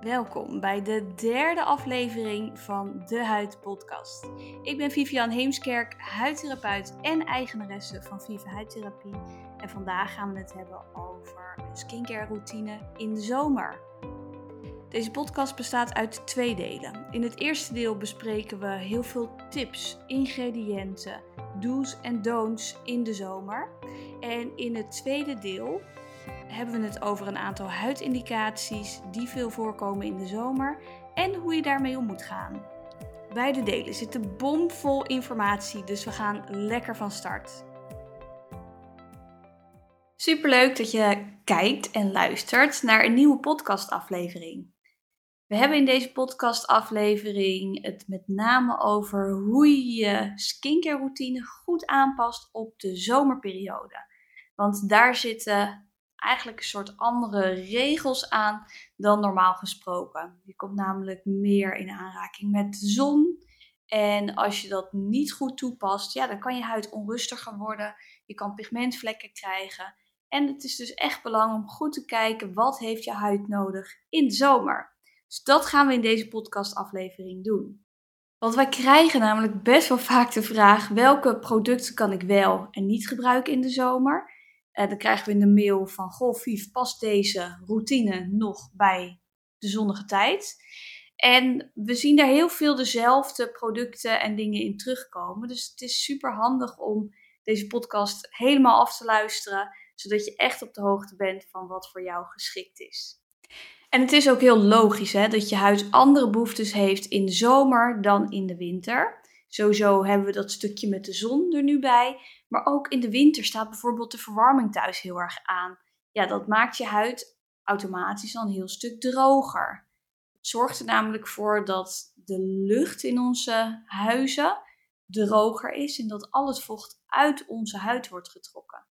Welkom bij de derde aflevering van de Huid Podcast. Ik ben Vivian Heemskerk, huidtherapeut en eigenaresse van Vive Huidtherapie. En vandaag gaan we het hebben over een skincare routine in de zomer. Deze podcast bestaat uit twee delen. In het eerste deel bespreken we heel veel tips, ingrediënten, do's en don'ts in de zomer. En in het tweede deel hebben we het over een aantal huidindicaties die veel voorkomen in de zomer en hoe je daarmee om moet gaan. Beide delen zitten bomvol informatie, dus we gaan lekker van start. Superleuk dat je kijkt en luistert naar een nieuwe podcastaflevering. We hebben in deze podcastaflevering het met name over hoe je je skincare routine goed aanpast op de zomerperiode. Want daar zitten eigenlijk een soort andere regels aan dan normaal gesproken. Je komt namelijk meer in aanraking met de zon. En als je dat niet goed toepast, ja, dan kan je huid onrustiger worden. Je kan pigmentvlekken krijgen. En het is dus echt belangrijk om goed te kijken wat heeft je huid nodig in de zomer. Dus dat gaan we in deze podcastaflevering doen. Want wij krijgen namelijk best wel vaak de vraag: welke producten kan ik wel en niet gebruiken in de zomer? Uh, dan krijgen we in de mail van, goh Vief, past deze routine nog bij de zonnige tijd? En we zien daar heel veel dezelfde producten en dingen in terugkomen. Dus het is super handig om deze podcast helemaal af te luisteren, zodat je echt op de hoogte bent van wat voor jou geschikt is. En het is ook heel logisch hè, dat je huid andere behoeftes heeft in de zomer dan in de winter. Sowieso hebben we dat stukje met de zon er nu bij. Maar ook in de winter staat bijvoorbeeld de verwarming thuis heel erg aan. Ja, dat maakt je huid automatisch al een heel stuk droger. Het zorgt er namelijk voor dat de lucht in onze huizen droger is en dat al het vocht uit onze huid wordt getrokken.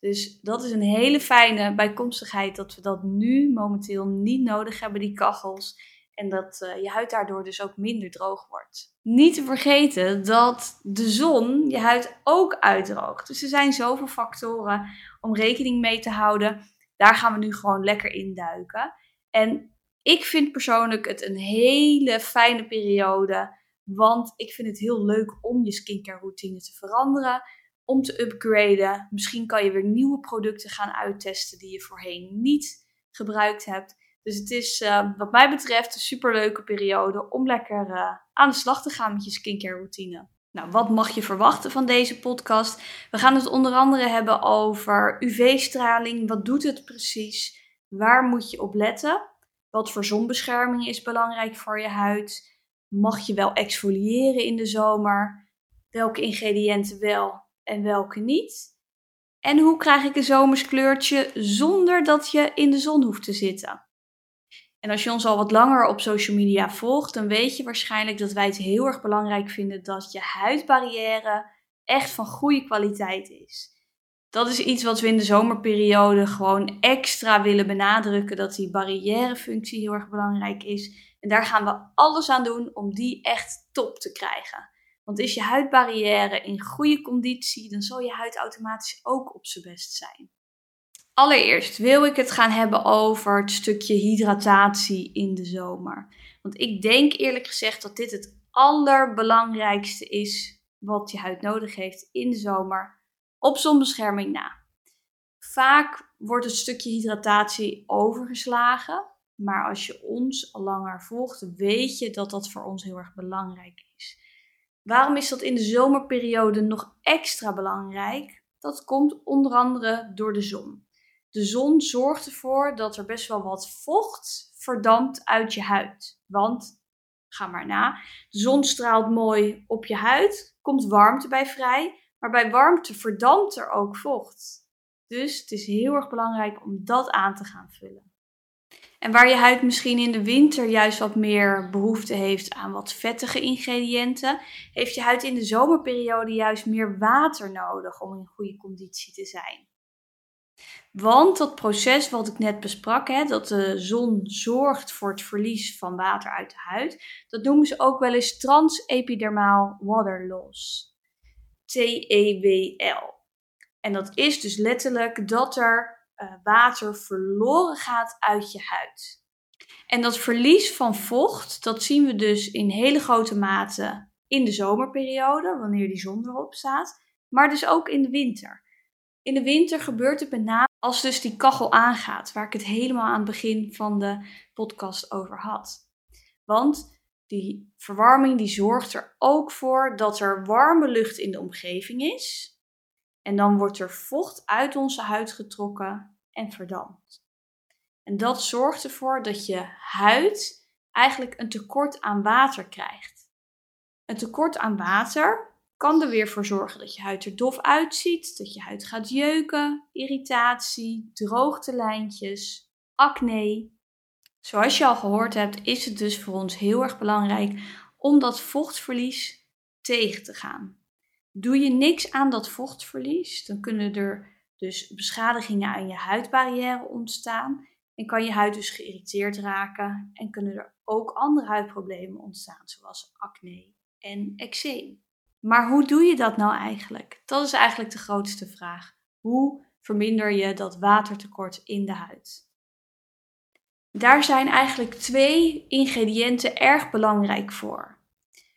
Dus dat is een hele fijne bijkomstigheid dat we dat nu momenteel niet nodig hebben, die kachels. En dat uh, je huid daardoor dus ook minder droog wordt. Niet te vergeten dat de zon je huid ook uitdroogt. Dus er zijn zoveel factoren om rekening mee te houden. Daar gaan we nu gewoon lekker induiken. En ik vind persoonlijk het een hele fijne periode. Want ik vind het heel leuk om je skincare routine te veranderen. Om te upgraden. Misschien kan je weer nieuwe producten gaan uittesten die je voorheen niet gebruikt hebt. Dus het is uh, wat mij betreft een superleuke periode om lekker uh, aan de slag te gaan met je skincare routine. Nou, wat mag je verwachten van deze podcast? We gaan het onder andere hebben over UV-straling. Wat doet het precies? Waar moet je op letten? Wat voor zonbescherming is belangrijk voor je huid? Mag je wel exfoliëren in de zomer? Welke ingrediënten wel en welke niet? En hoe krijg ik een zomerskleurtje zonder dat je in de zon hoeft te zitten? En als je ons al wat langer op social media volgt, dan weet je waarschijnlijk dat wij het heel erg belangrijk vinden dat je huidbarrière echt van goede kwaliteit is. Dat is iets wat we in de zomerperiode gewoon extra willen benadrukken, dat die barrièrefunctie heel erg belangrijk is. En daar gaan we alles aan doen om die echt top te krijgen. Want is je huidbarrière in goede conditie, dan zal je huid automatisch ook op zijn best zijn. Allereerst wil ik het gaan hebben over het stukje hydratatie in de zomer. Want ik denk eerlijk gezegd dat dit het allerbelangrijkste is wat je huid nodig heeft in de zomer op zonbescherming na. Vaak wordt het stukje hydratatie overgeslagen, maar als je ons al langer volgt, weet je dat dat voor ons heel erg belangrijk is. Waarom is dat in de zomerperiode nog extra belangrijk? Dat komt onder andere door de zon. De zon zorgt ervoor dat er best wel wat vocht verdampt uit je huid. Want, ga maar na, de zon straalt mooi op je huid, komt warmte bij vrij, maar bij warmte verdampt er ook vocht. Dus het is heel erg belangrijk om dat aan te gaan vullen. En waar je huid misschien in de winter juist wat meer behoefte heeft aan wat vettige ingrediënten, heeft je huid in de zomerperiode juist meer water nodig om in goede conditie te zijn. Want dat proces wat ik net besprak, hè, dat de zon zorgt voor het verlies van water uit de huid, dat noemen ze ook wel eens transepidermaal water loss. TEWL. En dat is dus letterlijk dat er uh, water verloren gaat uit je huid. En dat verlies van vocht, dat zien we dus in hele grote mate in de zomerperiode, wanneer die zon erop staat, maar dus ook in de winter. In de winter gebeurt het met name als dus die kachel aangaat, waar ik het helemaal aan het begin van de podcast over had. Want die verwarming die zorgt er ook voor dat er warme lucht in de omgeving is. En dan wordt er vocht uit onze huid getrokken en verdampt. En dat zorgt ervoor dat je huid eigenlijk een tekort aan water krijgt. Een tekort aan water kan er weer voor zorgen dat je huid er dof uitziet, dat je huid gaat jeuken, irritatie, droogtelijntjes, acne. Zoals je al gehoord hebt, is het dus voor ons heel erg belangrijk om dat vochtverlies tegen te gaan. Doe je niks aan dat vochtverlies, dan kunnen er dus beschadigingen aan je huidbarrière ontstaan en kan je huid dus geïrriteerd raken en kunnen er ook andere huidproblemen ontstaan, zoals acne en eczeem. Maar hoe doe je dat nou eigenlijk? Dat is eigenlijk de grootste vraag. Hoe verminder je dat watertekort in de huid? Daar zijn eigenlijk twee ingrediënten erg belangrijk voor.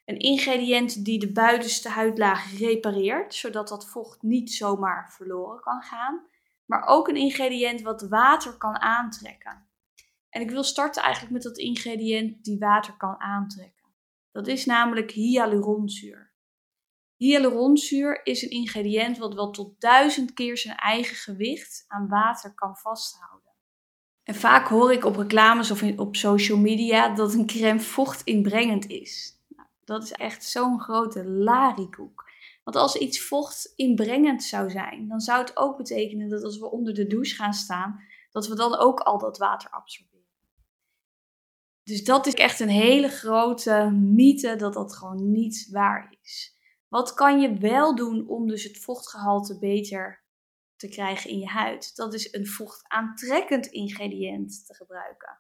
Een ingrediënt die de buitenste huidlaag repareert, zodat dat vocht niet zomaar verloren kan gaan. Maar ook een ingrediënt wat water kan aantrekken. En ik wil starten eigenlijk met dat ingrediënt die water kan aantrekken. Dat is namelijk hyaluronzuur. Hyaluronzuur is een ingrediënt wat wel tot duizend keer zijn eigen gewicht aan water kan vasthouden. En vaak hoor ik op reclames of op social media dat een crème vochtinbrengend is. Nou, dat is echt zo'n grote larikoek. Want als iets vochtinbrengend zou zijn, dan zou het ook betekenen dat als we onder de douche gaan staan, dat we dan ook al dat water absorberen. Dus dat is echt een hele grote mythe dat dat gewoon niet waar is. Wat kan je wel doen om dus het vochtgehalte beter te krijgen in je huid? Dat is een vochtaantrekkend ingrediënt te gebruiken.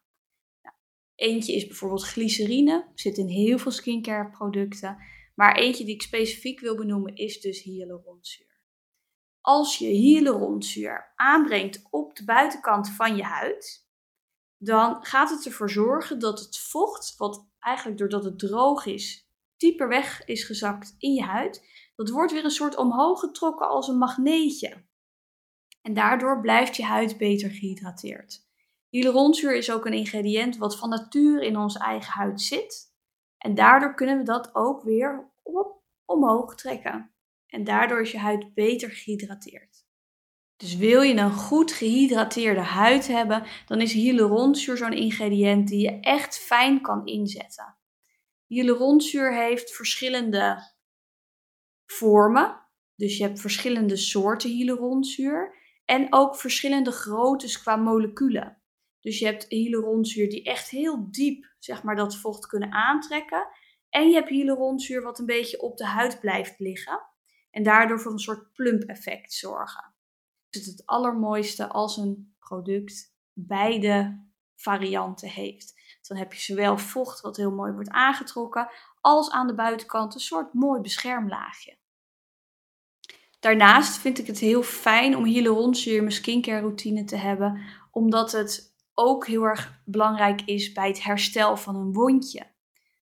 Nou, eentje is bijvoorbeeld glycerine, zit in heel veel skincare producten. Maar eentje die ik specifiek wil benoemen is dus hyaluronzuur. Als je hyaluronzuur aanbrengt op de buitenkant van je huid, dan gaat het ervoor zorgen dat het vocht, wat eigenlijk doordat het droog is, dieper weg is gezakt in je huid, dat wordt weer een soort omhoog getrokken als een magneetje. En daardoor blijft je huid beter gehydrateerd. Hyaluronzuur is ook een ingrediënt wat van nature in onze eigen huid zit. En daardoor kunnen we dat ook weer op, omhoog trekken. En daardoor is je huid beter gehydrateerd. Dus wil je een goed gehydrateerde huid hebben, dan is hyaluronzuur zo'n ingrediënt die je echt fijn kan inzetten. Hyaluronzuur heeft verschillende vormen. Dus je hebt verschillende soorten hyaluronzuur. En ook verschillende groottes qua moleculen. Dus je hebt hyaluronzuur die echt heel diep zeg maar, dat vocht kunnen aantrekken. En je hebt hyaluronzuur wat een beetje op de huid blijft liggen. En daardoor voor een soort plump effect zorgen. Dus het is het allermooiste als een product beide varianten heeft. Dan heb je zowel vocht wat heel mooi wordt aangetrokken, als aan de buitenkant een soort mooi beschermlaagje. Daarnaast vind ik het heel fijn om hyaluronzuur in mijn skincare routine te hebben, omdat het ook heel erg belangrijk is bij het herstel van een wondje.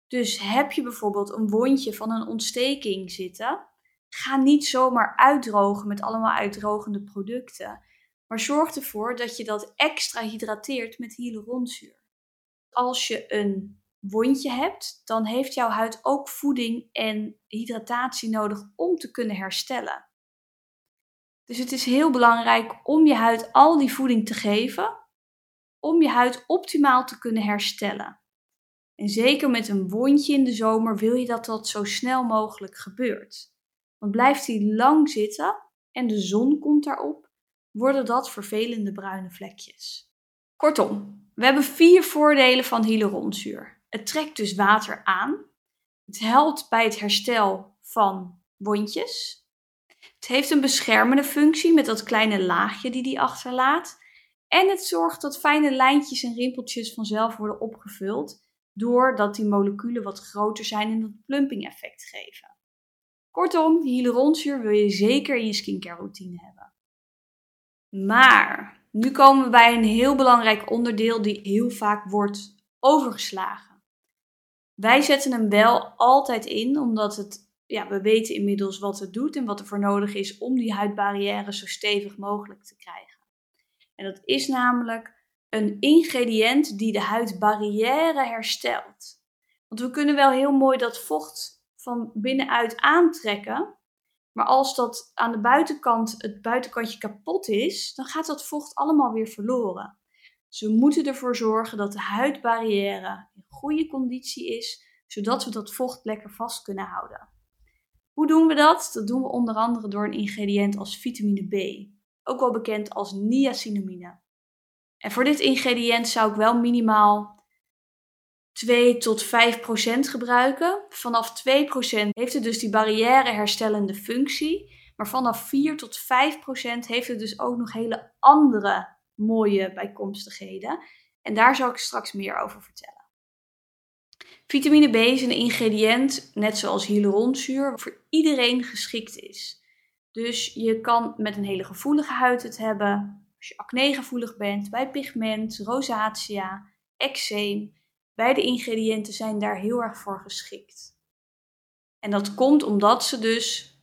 Dus heb je bijvoorbeeld een wondje van een ontsteking zitten, ga niet zomaar uitdrogen met allemaal uitdrogende producten, maar zorg ervoor dat je dat extra hydrateert met hyaluronzuur als je een wondje hebt, dan heeft jouw huid ook voeding en hydratatie nodig om te kunnen herstellen. Dus het is heel belangrijk om je huid al die voeding te geven, om je huid optimaal te kunnen herstellen. En zeker met een wondje in de zomer wil je dat dat zo snel mogelijk gebeurt. Want blijft die lang zitten en de zon komt daarop, worden dat vervelende bruine vlekjes. Kortom, we hebben vier voordelen van hyaluronzuur. Het trekt dus water aan. Het helpt bij het herstel van wondjes. Het heeft een beschermende functie met dat kleine laagje die die achterlaat. En het zorgt dat fijne lijntjes en rimpeltjes vanzelf worden opgevuld, doordat die moleculen wat groter zijn en dat plumping effect geven. Kortom, hyaluronzuur wil je zeker in je skincare routine hebben. Maar nu komen we bij een heel belangrijk onderdeel die heel vaak wordt overgeslagen. Wij zetten hem wel altijd in, omdat het, ja, we weten inmiddels wat het doet en wat er voor nodig is om die huidbarrière zo stevig mogelijk te krijgen. En dat is namelijk een ingrediënt die de huidbarrière herstelt. Want we kunnen wel heel mooi dat vocht van binnenuit aantrekken, maar als dat aan de buitenkant, het buitenkantje kapot is, dan gaat dat vocht allemaal weer verloren. Dus we moeten ervoor zorgen dat de huidbarrière in goede conditie is, zodat we dat vocht lekker vast kunnen houden. Hoe doen we dat? Dat doen we onder andere door een ingrediënt als vitamine B, ook wel bekend als niacinamide. En voor dit ingrediënt zou ik wel minimaal 2 tot 5 procent gebruiken. Vanaf 2 procent heeft het dus die barrière herstellende functie. Maar vanaf 4 tot 5 procent heeft het dus ook nog hele andere mooie bijkomstigheden. En daar zal ik straks meer over vertellen. Vitamine B is een ingrediënt, net zoals hyaluronzuur, voor iedereen geschikt is. Dus je kan met een hele gevoelige huid het hebben. Als je acnegevoelig bent, bij pigment, rosacea, eczeem. Beide ingrediënten zijn daar heel erg voor geschikt. En dat komt omdat ze dus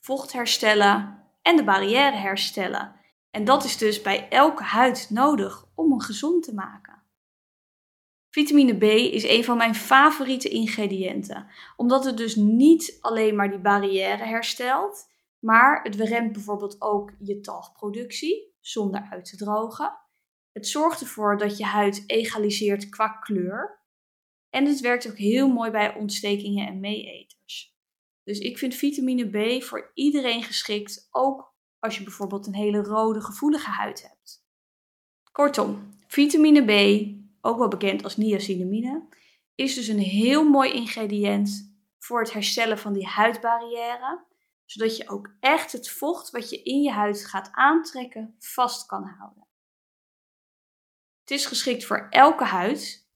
vocht herstellen en de barrière herstellen. En dat is dus bij elke huid nodig om hem gezond te maken. Vitamine B is een van mijn favoriete ingrediënten, omdat het dus niet alleen maar die barrière herstelt, maar het remt bijvoorbeeld ook je talgproductie zonder uit te drogen. Het zorgt ervoor dat je huid egaliseert qua kleur. En het werkt ook heel mooi bij ontstekingen en meeeters. Dus ik vind vitamine B voor iedereen geschikt, ook als je bijvoorbeeld een hele rode, gevoelige huid hebt. Kortom, vitamine B, ook wel bekend als niacinamide, is dus een heel mooi ingrediënt voor het herstellen van die huidbarrière zodat je ook echt het vocht wat je in je huid gaat aantrekken vast kan houden. Het is geschikt voor elke huid.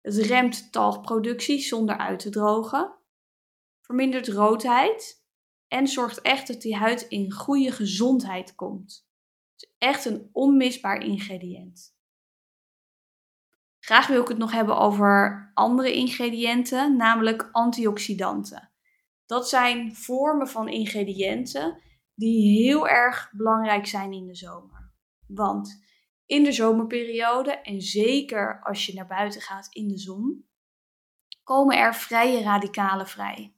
Het remt talgproductie zonder uit te drogen, vermindert roodheid en zorgt echt dat die huid in goede gezondheid komt. Het is echt een onmisbaar ingrediënt. Graag wil ik het nog hebben over andere ingrediënten, namelijk antioxidanten. Dat zijn vormen van ingrediënten die heel erg belangrijk zijn in de zomer. Want in de zomerperiode, en zeker als je naar buiten gaat in de zon, komen er vrije radicalen vrij.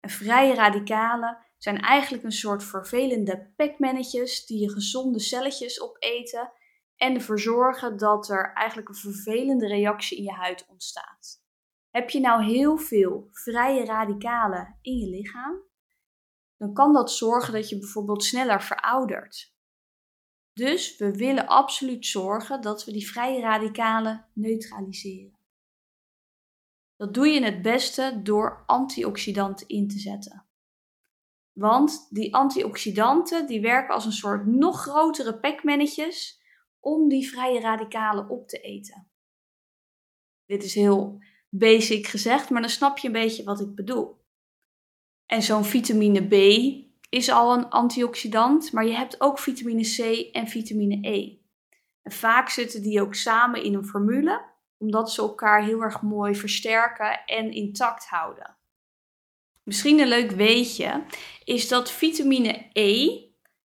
Vrije radicalen zijn eigenlijk een soort vervelende pekmannetjes die je gezonde celletjes opeten en ervoor zorgen dat er eigenlijk een vervelende reactie in je huid ontstaat. Heb je nou heel veel vrije radicalen in je lichaam, dan kan dat zorgen dat je bijvoorbeeld sneller veroudert. Dus we willen absoluut zorgen dat we die vrije radicalen neutraliseren. Dat doe je het beste door antioxidanten in te zetten. Want die antioxidanten die werken als een soort nog grotere pekmannetjes om die vrije radicalen op te eten. Dit is heel basic gezegd, maar dan snap je een beetje wat ik bedoel. En zo'n vitamine B is al een antioxidant, maar je hebt ook vitamine C en vitamine E. En vaak zitten die ook samen in een formule, omdat ze elkaar heel erg mooi versterken en intact houden. Misschien een leuk weetje is dat vitamine E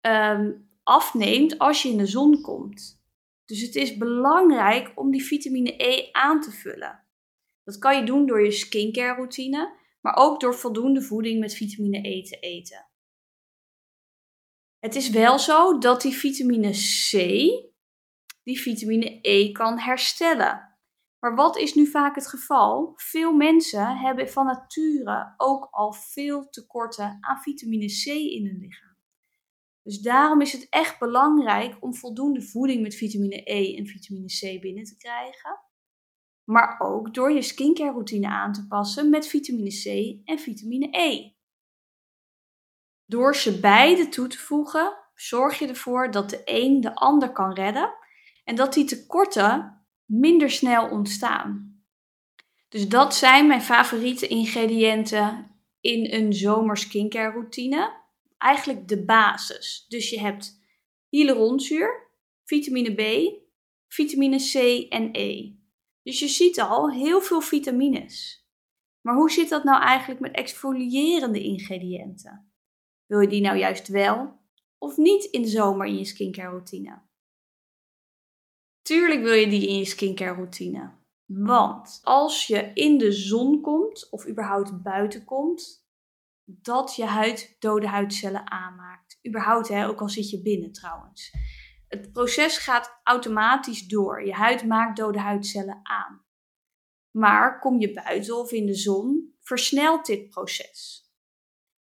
ehm, afneemt als je in de zon komt. Dus het is belangrijk om die vitamine E aan te vullen. Dat kan je doen door je skincare routine, maar ook door voldoende voeding met vitamine E te eten. Het is wel zo dat die vitamine C die vitamine E kan herstellen. Maar wat is nu vaak het geval? Veel mensen hebben van nature ook al veel tekorten aan vitamine C in hun lichaam. Dus daarom is het echt belangrijk om voldoende voeding met vitamine E en vitamine C binnen te krijgen maar ook door je skincare routine aan te passen met vitamine C en vitamine E. Door ze beide toe te voegen, zorg je ervoor dat de een de ander kan redden en dat die tekorten minder snel ontstaan. Dus dat zijn mijn favoriete ingrediënten in een zomer skincare routine. Eigenlijk de basis. Dus je hebt hyaluronzuur, vitamine B, vitamine C en E. Dus je ziet al heel veel vitamines. Maar hoe zit dat nou eigenlijk met exfoliërende ingrediënten? Wil je die nou juist wel of niet in de zomer in je skincare routine? Tuurlijk wil je die in je skincare routine. Want als je in de zon komt of überhaupt buiten komt, dat je huid dode huidcellen aanmaakt. Überhaupt, hè, ook al zit je binnen trouwens. Het proces gaat automatisch door. Je huid maakt dode huidcellen aan. Maar kom je buiten of in de zon, versnelt dit proces.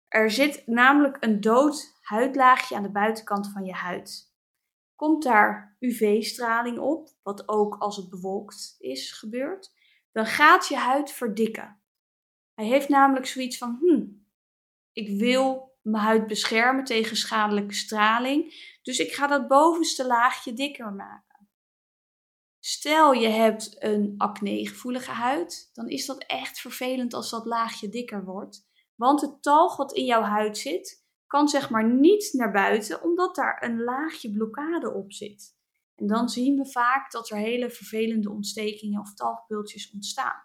Er zit namelijk een dood huidlaagje aan de buitenkant van je huid. Komt daar UV-straling op, wat ook als het bewolkt is gebeurd, dan gaat je huid verdikken. Hij heeft namelijk zoiets van: hmm, ik wil mijn huid beschermen tegen schadelijke straling, dus ik ga dat bovenste laagje dikker maken. Stel je hebt een acne-gevoelige huid, dan is dat echt vervelend als dat laagje dikker wordt, want het talg wat in jouw huid zit, kan zeg maar niet naar buiten, omdat daar een laagje blokkade op zit. En dan zien we vaak dat er hele vervelende ontstekingen of talgpultjes ontstaan.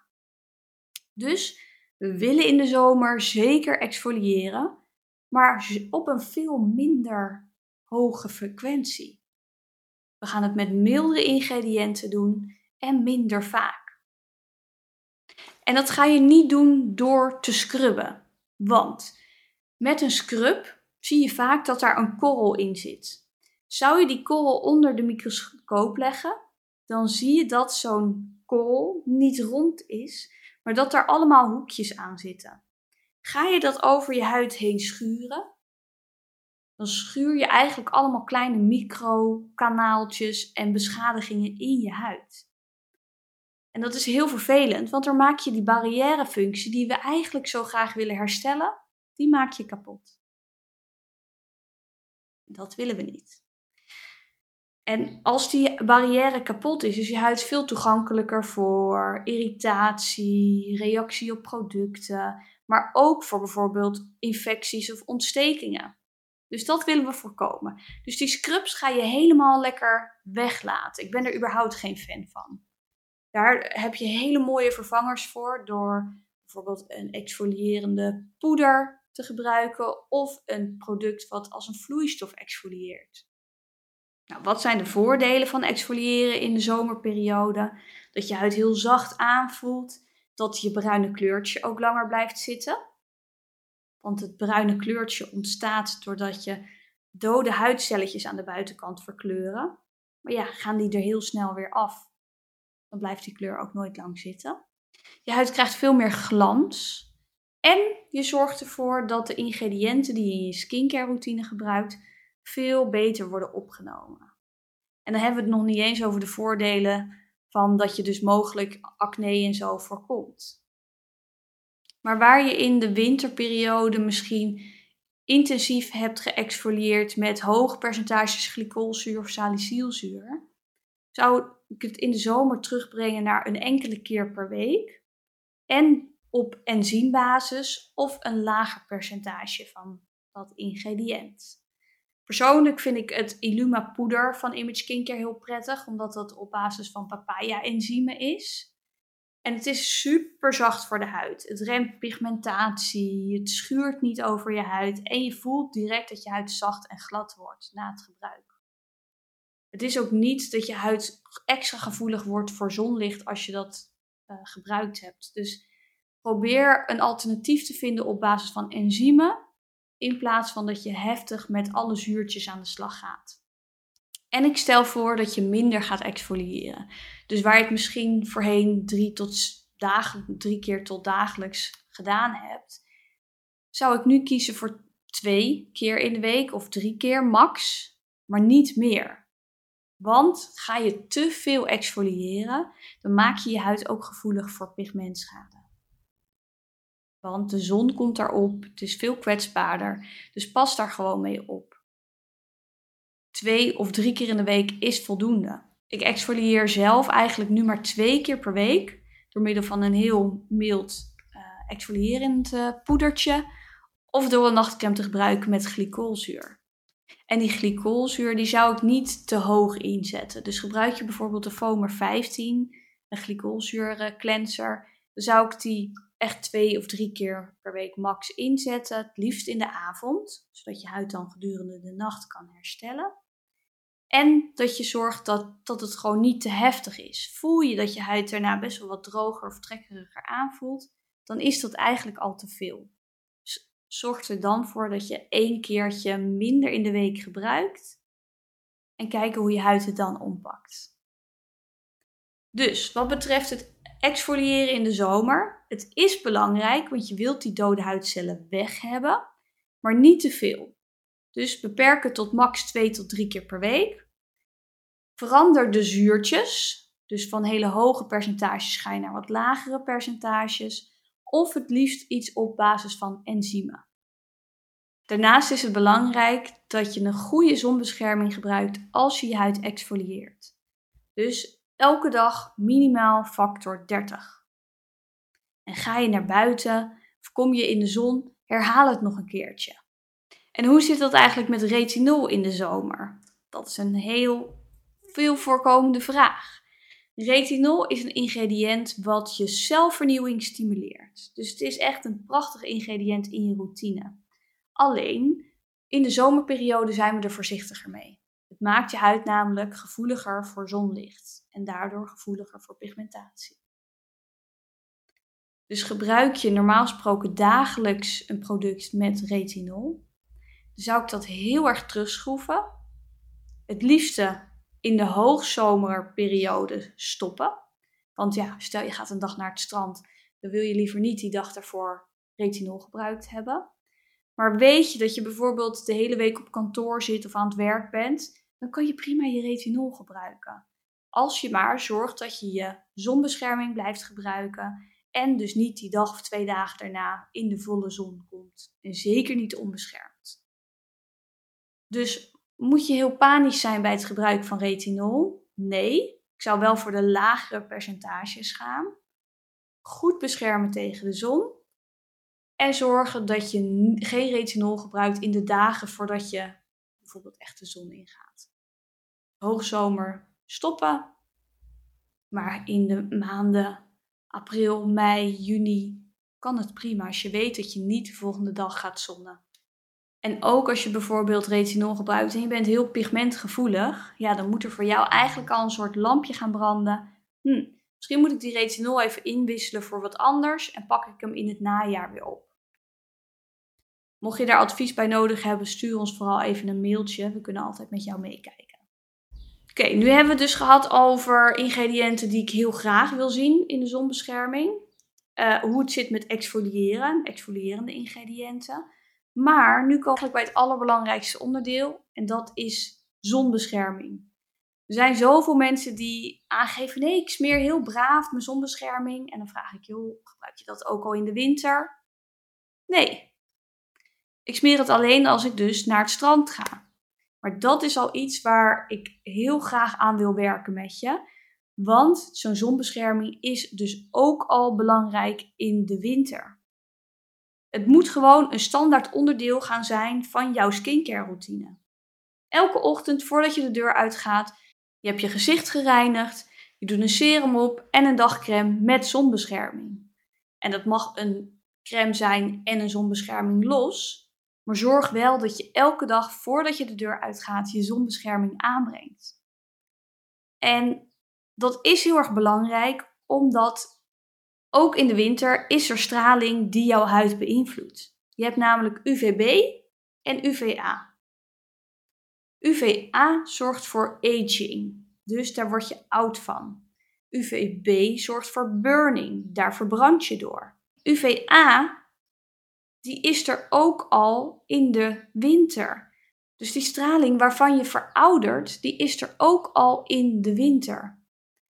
Dus we willen in de zomer zeker exfoliëren, maar op een veel minder hoge frequentie. We gaan het met mildere ingrediënten doen en minder vaak. En dat ga je niet doen door te scrubben, want met een scrub zie je vaak dat daar een korrel in zit. Zou je die korrel onder de microscoop leggen, dan zie je dat zo'n korrel niet rond is, maar dat er allemaal hoekjes aan zitten. Ga je dat over je huid heen schuren, dan schuur je eigenlijk allemaal kleine microkanaaltjes en beschadigingen in je huid. En dat is heel vervelend, want dan maak je die barrièrefunctie die we eigenlijk zo graag willen herstellen, die maak je kapot. Dat willen we niet. En als die barrière kapot is, is je huid veel toegankelijker voor irritatie, reactie op producten, maar ook voor bijvoorbeeld infecties of ontstekingen. Dus dat willen we voorkomen. Dus die scrubs ga je helemaal lekker weglaten. Ik ben er überhaupt geen fan van. Daar heb je hele mooie vervangers voor door bijvoorbeeld een exfolierende poeder te gebruiken of een product wat als een vloeistof exfolieert. Nou, wat zijn de voordelen van exfoliëren in de zomerperiode? Dat je huid heel zacht aanvoelt, dat je bruine kleurtje ook langer blijft zitten. Want het bruine kleurtje ontstaat doordat je dode huidcelletjes aan de buitenkant verkleuren. Maar ja, gaan die er heel snel weer af, dan blijft die kleur ook nooit lang zitten. Je huid krijgt veel meer glans. En je zorgt ervoor dat de ingrediënten die je in je skincare routine gebruikt veel beter worden opgenomen. En dan hebben we het nog niet eens over de voordelen van dat je dus mogelijk acne en zo voorkomt. Maar waar je in de winterperiode misschien intensief hebt geëxfolieerd met hoge percentages glycolzuur of salicylzuur, zou ik het in de zomer terugbrengen naar een enkele keer per week. En op enzymbasis of een lager percentage van dat ingrediënt. Persoonlijk vind ik het Illuma poeder van Image Skincare heel prettig, omdat dat op basis van papaya-enzymen is. En het is super zacht voor de huid. Het remt pigmentatie, het schuurt niet over je huid en je voelt direct dat je huid zacht en glad wordt na het gebruik. Het is ook niet dat je huid extra gevoelig wordt voor zonlicht als je dat uh, gebruikt hebt. Dus Probeer een alternatief te vinden op basis van enzymen, in plaats van dat je heftig met alle zuurtjes aan de slag gaat. En ik stel voor dat je minder gaat exfoliëren. Dus waar je het misschien voorheen drie, tot drie keer tot dagelijks gedaan hebt, zou ik nu kiezen voor twee keer in de week of drie keer max, maar niet meer. Want ga je te veel exfoliëren, dan maak je je huid ook gevoelig voor pigmentschade. Want de zon komt daarop, het is veel kwetsbaarder. Dus pas daar gewoon mee op. Twee of drie keer in de week is voldoende. Ik exfolieer zelf eigenlijk nu maar twee keer per week. Door middel van een heel mild uh, exfolierend uh, poedertje. Of door een nachtcreme te gebruiken met glycolzuur. En die glycolzuur die zou ik niet te hoog inzetten. Dus gebruik je bijvoorbeeld de Foamer 15 een glycolzuur cleanser, dan zou ik die echt twee of drie keer per week max inzetten. Het liefst in de avond, zodat je huid dan gedurende de nacht kan herstellen. En dat je zorgt dat, dat het gewoon niet te heftig is. Voel je dat je huid daarna best wel wat droger of trekkeriger aanvoelt, dan is dat eigenlijk al te veel. Zorg er dan voor dat je één keertje minder in de week gebruikt en kijken hoe je huid het dan ompakt. Dus wat betreft het exfoliëren in de zomer, het is belangrijk, want je wilt die dode huidcellen weg hebben, maar niet te veel. Dus beperk het tot max 2 tot 3 keer per week. Verander de zuurtjes, dus van hele hoge percentages ga je naar wat lagere percentages, of het liefst iets op basis van enzymen. Daarnaast is het belangrijk dat je een goede zonbescherming gebruikt als je je huid exfolieert. Dus elke dag minimaal factor 30. En ga je naar buiten of kom je in de zon, herhaal het nog een keertje. En hoe zit dat eigenlijk met retinol in de zomer? Dat is een heel veel voorkomende vraag. Retinol is een ingrediënt wat je celvernieuwing stimuleert. Dus het is echt een prachtig ingrediënt in je routine. Alleen, in de zomerperiode zijn we er voorzichtiger mee. Het maakt je huid namelijk gevoeliger voor zonlicht en daardoor gevoeliger voor pigmentatie. Dus gebruik je normaal gesproken dagelijks een product met retinol, zou ik dat heel erg terugschroeven. Het liefste in de hoogzomerperiode stoppen. Want ja, stel je gaat een dag naar het strand, dan wil je liever niet die dag daarvoor retinol gebruikt hebben. Maar weet je dat je bijvoorbeeld de hele week op kantoor zit of aan het werk bent, dan kan je prima je retinol gebruiken. Als je maar zorgt dat je je zonbescherming blijft gebruiken en dus niet die dag of twee dagen daarna in de volle zon komt. En zeker niet onbeschermd. Dus moet je heel panisch zijn bij het gebruik van retinol? Nee, ik zou wel voor de lagere percentages gaan. Goed beschermen tegen de zon. En zorgen dat je geen retinol gebruikt in de dagen voordat je bijvoorbeeld echt de zon ingaat. Hoogzomer stoppen. Maar in de maanden april, mei, juni kan het prima als je weet dat je niet de volgende dag gaat zonnen. En ook als je bijvoorbeeld retinol gebruikt en je bent heel pigmentgevoelig, ja, dan moet er voor jou eigenlijk al een soort lampje gaan branden. Hm, misschien moet ik die retinol even inwisselen voor wat anders en pak ik hem in het najaar weer op. Mocht je daar advies bij nodig hebben, stuur ons vooral even een mailtje. We kunnen altijd met jou meekijken. Oké, nu hebben we het dus gehad over ingrediënten die ik heel graag wil zien in de zonbescherming. Uh, hoe het zit met exfoliëren, exfolierende ingrediënten. Maar nu komen we bij het allerbelangrijkste onderdeel en dat is zonbescherming. Er zijn zoveel mensen die aangeven: nee, ik smeer heel braaf mijn zonbescherming. En dan vraag ik: joh, gebruik je dat ook al in de winter? Nee. Ik smeer het alleen als ik dus naar het strand ga. Maar dat is al iets waar ik heel graag aan wil werken met je. Want zo'n zonbescherming is dus ook al belangrijk in de winter. Het moet gewoon een standaard onderdeel gaan zijn van jouw skincare routine. Elke ochtend voordat je de deur uitgaat, je hebt je gezicht gereinigd, je doet een serum op en een dagcreme met zonbescherming. En dat mag een crème zijn en een zonbescherming los, maar zorg wel dat je elke dag voordat je de deur uitgaat je zonbescherming aanbrengt. En dat is heel erg belangrijk omdat ook in de winter is er straling die jouw huid beïnvloedt. Je hebt namelijk UVB en UVA. UVA zorgt voor aging, dus daar word je oud van. UVB zorgt voor burning, daar verbrand je door. UVA, die is er ook al in de winter. Dus die straling waarvan je veroudert, die is er ook al in de winter.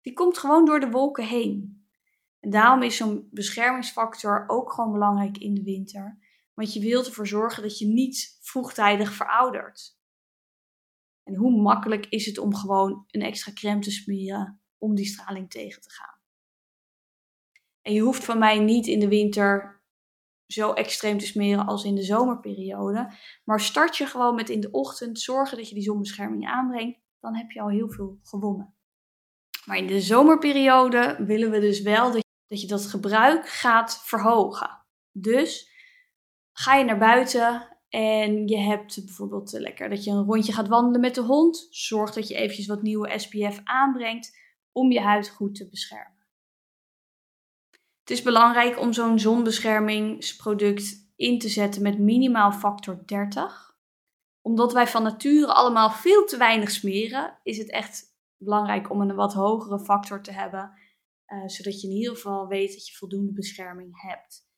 Die komt gewoon door de wolken heen. Daarom is zo'n beschermingsfactor ook gewoon belangrijk in de winter. Want je wilt ervoor zorgen dat je niet vroegtijdig veroudert. En hoe makkelijk is het om gewoon een extra crème te smeren om die straling tegen te gaan. En je hoeft van mij niet in de winter zo extreem te smeren als in de zomerperiode. Maar start je gewoon met in de ochtend zorgen dat je die zonbescherming aanbrengt, dan heb je al heel veel gewonnen. Maar in de zomerperiode willen we dus wel dat dat je dat gebruik gaat verhogen. Dus ga je naar buiten en je hebt bijvoorbeeld lekker dat je een rondje gaat wandelen met de hond. Zorg dat je eventjes wat nieuwe SPF aanbrengt om je huid goed te beschermen. Het is belangrijk om zo'n zonbeschermingsproduct in te zetten met minimaal factor 30. Omdat wij van nature allemaal veel te weinig smeren, is het echt belangrijk om een wat hogere factor te hebben uh, zodat je in ieder geval weet dat je voldoende bescherming hebt.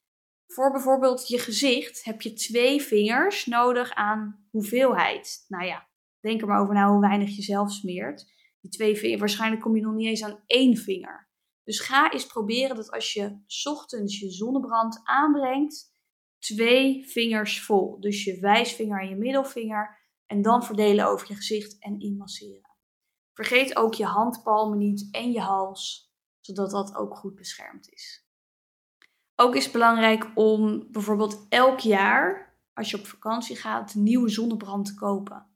Voor bijvoorbeeld je gezicht heb je twee vingers nodig aan hoeveelheid. Nou ja, denk er maar over na hoe weinig je zelf smeert. Die twee vingers, waarschijnlijk kom je nog niet eens aan één vinger. Dus ga eens proberen dat als je ochtends je zonnebrand aanbrengt, twee vingers vol. Dus je wijsvinger en je middelvinger. En dan verdelen over je gezicht en inmasseren. Vergeet ook je handpalmen niet en je hals zodat dat ook goed beschermd is. Ook is het belangrijk om bijvoorbeeld elk jaar, als je op vakantie gaat, nieuwe zonnebrand te kopen.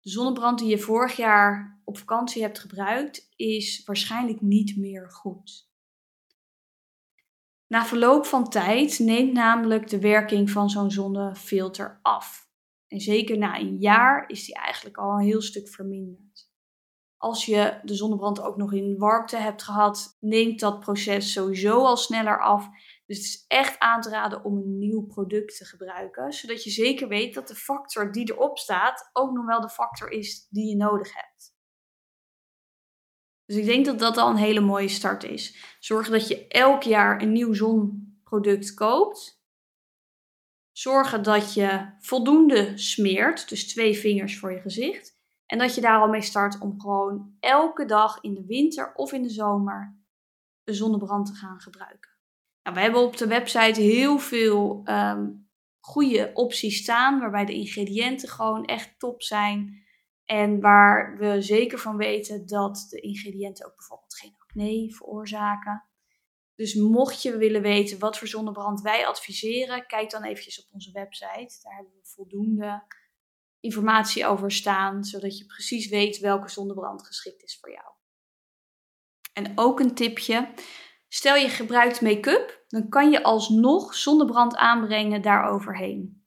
De zonnebrand die je vorig jaar op vakantie hebt gebruikt, is waarschijnlijk niet meer goed. Na verloop van tijd neemt namelijk de werking van zo'n zonnefilter af. En zeker na een jaar is die eigenlijk al een heel stuk verminderd. Als je de zonnebrand ook nog in warmte hebt gehad, neemt dat proces sowieso al sneller af. Dus het is echt aan te raden om een nieuw product te gebruiken, zodat je zeker weet dat de factor die erop staat ook nog wel de factor is die je nodig hebt. Dus ik denk dat dat al een hele mooie start is. Zorg dat je elk jaar een nieuw zonproduct koopt. Zorgen dat je voldoende smeert, dus twee vingers voor je gezicht. En dat je daar al mee start om gewoon elke dag in de winter of in de zomer een zonnebrand te gaan gebruiken. Nou, we hebben op de website heel veel um, goede opties staan, waarbij de ingrediënten gewoon echt top zijn. En waar we zeker van weten dat de ingrediënten ook bijvoorbeeld geen acne veroorzaken. Dus mocht je willen weten wat voor zonnebrand wij adviseren, kijk dan eventjes op onze website. Daar hebben we voldoende informatie over staan, zodat je precies weet welke zonnebrand geschikt is voor jou. En ook een tipje. Stel je gebruikt make-up, dan kan je alsnog zonnebrand aanbrengen daaroverheen.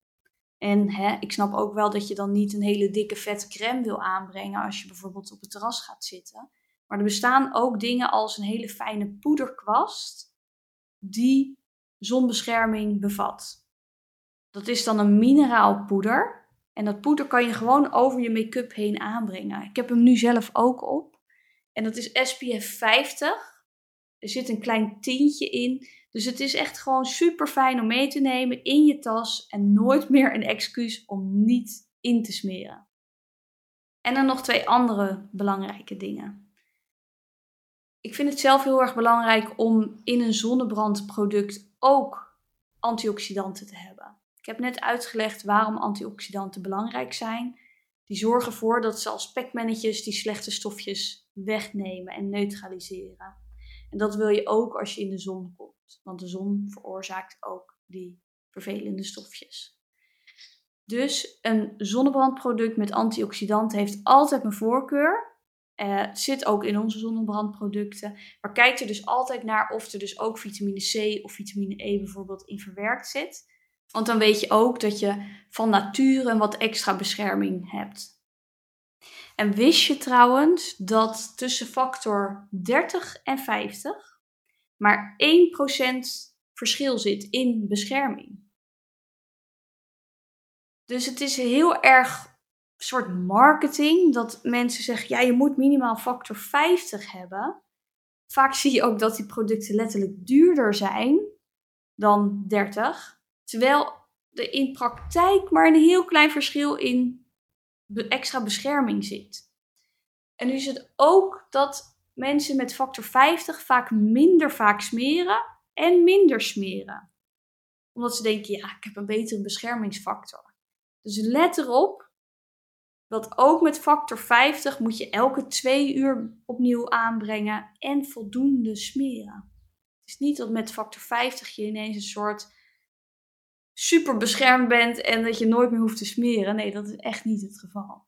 En hè, ik snap ook wel dat je dan niet een hele dikke vette crème wil aanbrengen als je bijvoorbeeld op het terras gaat zitten. Maar er bestaan ook dingen als een hele fijne poederkwast die zonbescherming bevat. Dat is dan een mineraalpoeder en dat poeder kan je gewoon over je make-up heen aanbrengen. Ik heb hem nu zelf ook op. En dat is SPF 50. Er zit een klein tintje in. Dus het is echt gewoon super fijn om mee te nemen in je tas. En nooit meer een excuus om niet in te smeren. En dan nog twee andere belangrijke dingen. Ik vind het zelf heel erg belangrijk om in een zonnebrandproduct ook antioxidanten te hebben. Heb net uitgelegd waarom antioxidanten belangrijk zijn. Die zorgen ervoor dat ze als pekmannetjes die slechte stofjes wegnemen en neutraliseren. En dat wil je ook als je in de zon komt, want de zon veroorzaakt ook die vervelende stofjes. Dus een zonnebrandproduct met antioxidanten heeft altijd mijn voorkeur. Uh, het zit ook in onze zonnebrandproducten. Maar kijk er dus altijd naar of er dus ook vitamine C of vitamine E bijvoorbeeld in verwerkt zit. Want dan weet je ook dat je van nature een wat extra bescherming hebt. En wist je trouwens dat tussen factor 30 en 50 maar 1% verschil zit in bescherming? Dus het is heel erg een soort marketing dat mensen zeggen: ja, je moet minimaal factor 50 hebben. Vaak zie je ook dat die producten letterlijk duurder zijn dan 30. Terwijl er in praktijk maar een heel klein verschil in extra bescherming zit. En nu is het ook dat mensen met factor 50 vaak minder vaak smeren en minder smeren. Omdat ze denken, ja, ik heb een betere beschermingsfactor. Dus let erop dat ook met factor 50 moet je elke twee uur opnieuw aanbrengen en voldoende smeren. Het is niet dat met factor 50 je ineens een soort super beschermd bent en dat je nooit meer hoeft te smeren. Nee, dat is echt niet het geval.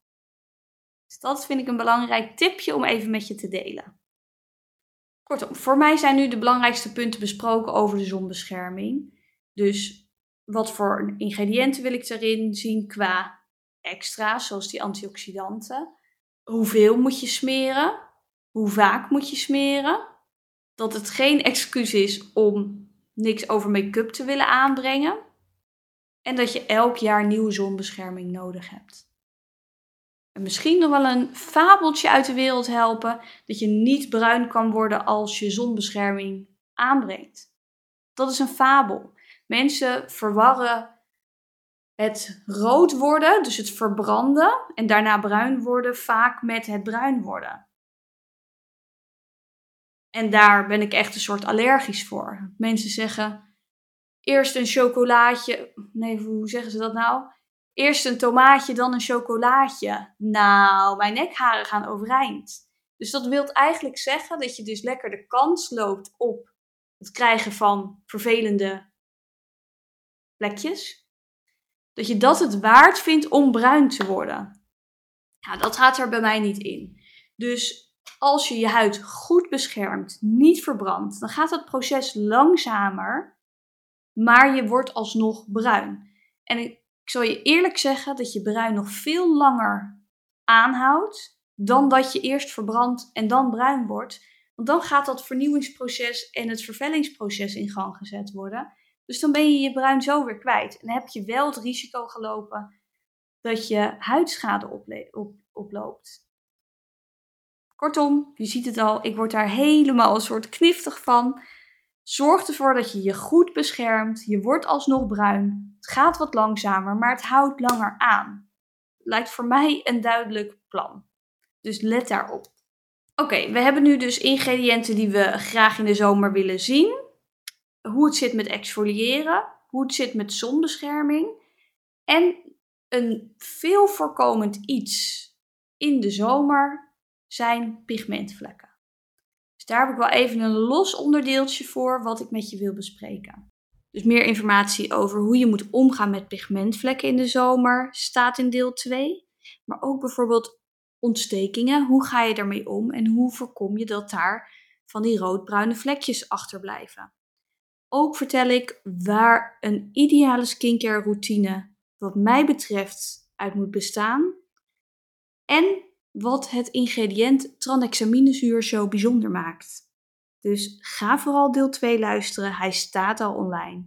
Dus dat vind ik een belangrijk tipje om even met je te delen. Kortom, voor mij zijn nu de belangrijkste punten besproken over de zonbescherming. Dus wat voor ingrediënten wil ik erin zien qua extra's, zoals die antioxidanten? Hoeveel moet je smeren? Hoe vaak moet je smeren? Dat het geen excuus is om niks over make-up te willen aanbrengen. En dat je elk jaar nieuwe zonbescherming nodig hebt. En misschien nog wel een fabeltje uit de wereld helpen dat je niet bruin kan worden als je zonbescherming aanbrengt. Dat is een fabel. Mensen verwarren het rood worden, dus het verbranden en daarna bruin worden, vaak met het bruin worden. En daar ben ik echt een soort allergisch voor. Mensen zeggen eerst een chocolaatje. Nee, hoe zeggen ze dat nou? Eerst een tomaatje, dan een chocolaatje. Nou, mijn nekharen gaan overeind. Dus dat wil eigenlijk zeggen dat je dus lekker de kans loopt op het krijgen van vervelende plekjes. Dat je dat het waard vindt om bruin te worden. Nou, dat gaat er bij mij niet in. Dus als je je huid goed beschermt, niet verbrandt, dan gaat het proces langzamer, maar je wordt alsnog bruin. En ik, zal je eerlijk zeggen dat je bruin nog veel langer aanhoudt dan dat je eerst verbrandt en dan bruin wordt. Want dan gaat dat vernieuwingsproces en het vervellingsproces in gang gezet worden. Dus dan ben je je bruin zo weer kwijt. En heb je wel het risico gelopen dat je huidschade oploopt. Kortom, je ziet het al, ik word daar helemaal een soort kniftig van. Zorg ervoor dat je je goed beschermt. Je wordt alsnog bruin. Het gaat wat langzamer, maar het houdt langer aan. Lijkt voor mij een duidelijk plan. Dus let daarop. Oké, we hebben nu dus ingrediënten die we graag in de zomer willen zien. Hoe het zit met exfoliëren, hoe het zit met zonbescherming en een veel voorkomend iets in de zomer zijn pigmentvlekken. Dus daar heb ik wel even een los onderdeeltje voor wat ik met je wil bespreken. Dus meer informatie over hoe je moet omgaan met pigmentvlekken in de zomer staat in deel 2. Maar ook bijvoorbeeld ontstekingen. Hoe ga je daarmee om en hoe voorkom je dat daar van die roodbruine vlekjes achterblijven? Ook vertel ik waar een ideale skincare routine, wat mij betreft, uit moet bestaan. En wat het ingrediënt tranexaminezuur zo bijzonder maakt. Dus ga vooral deel 2 luisteren, hij staat al online.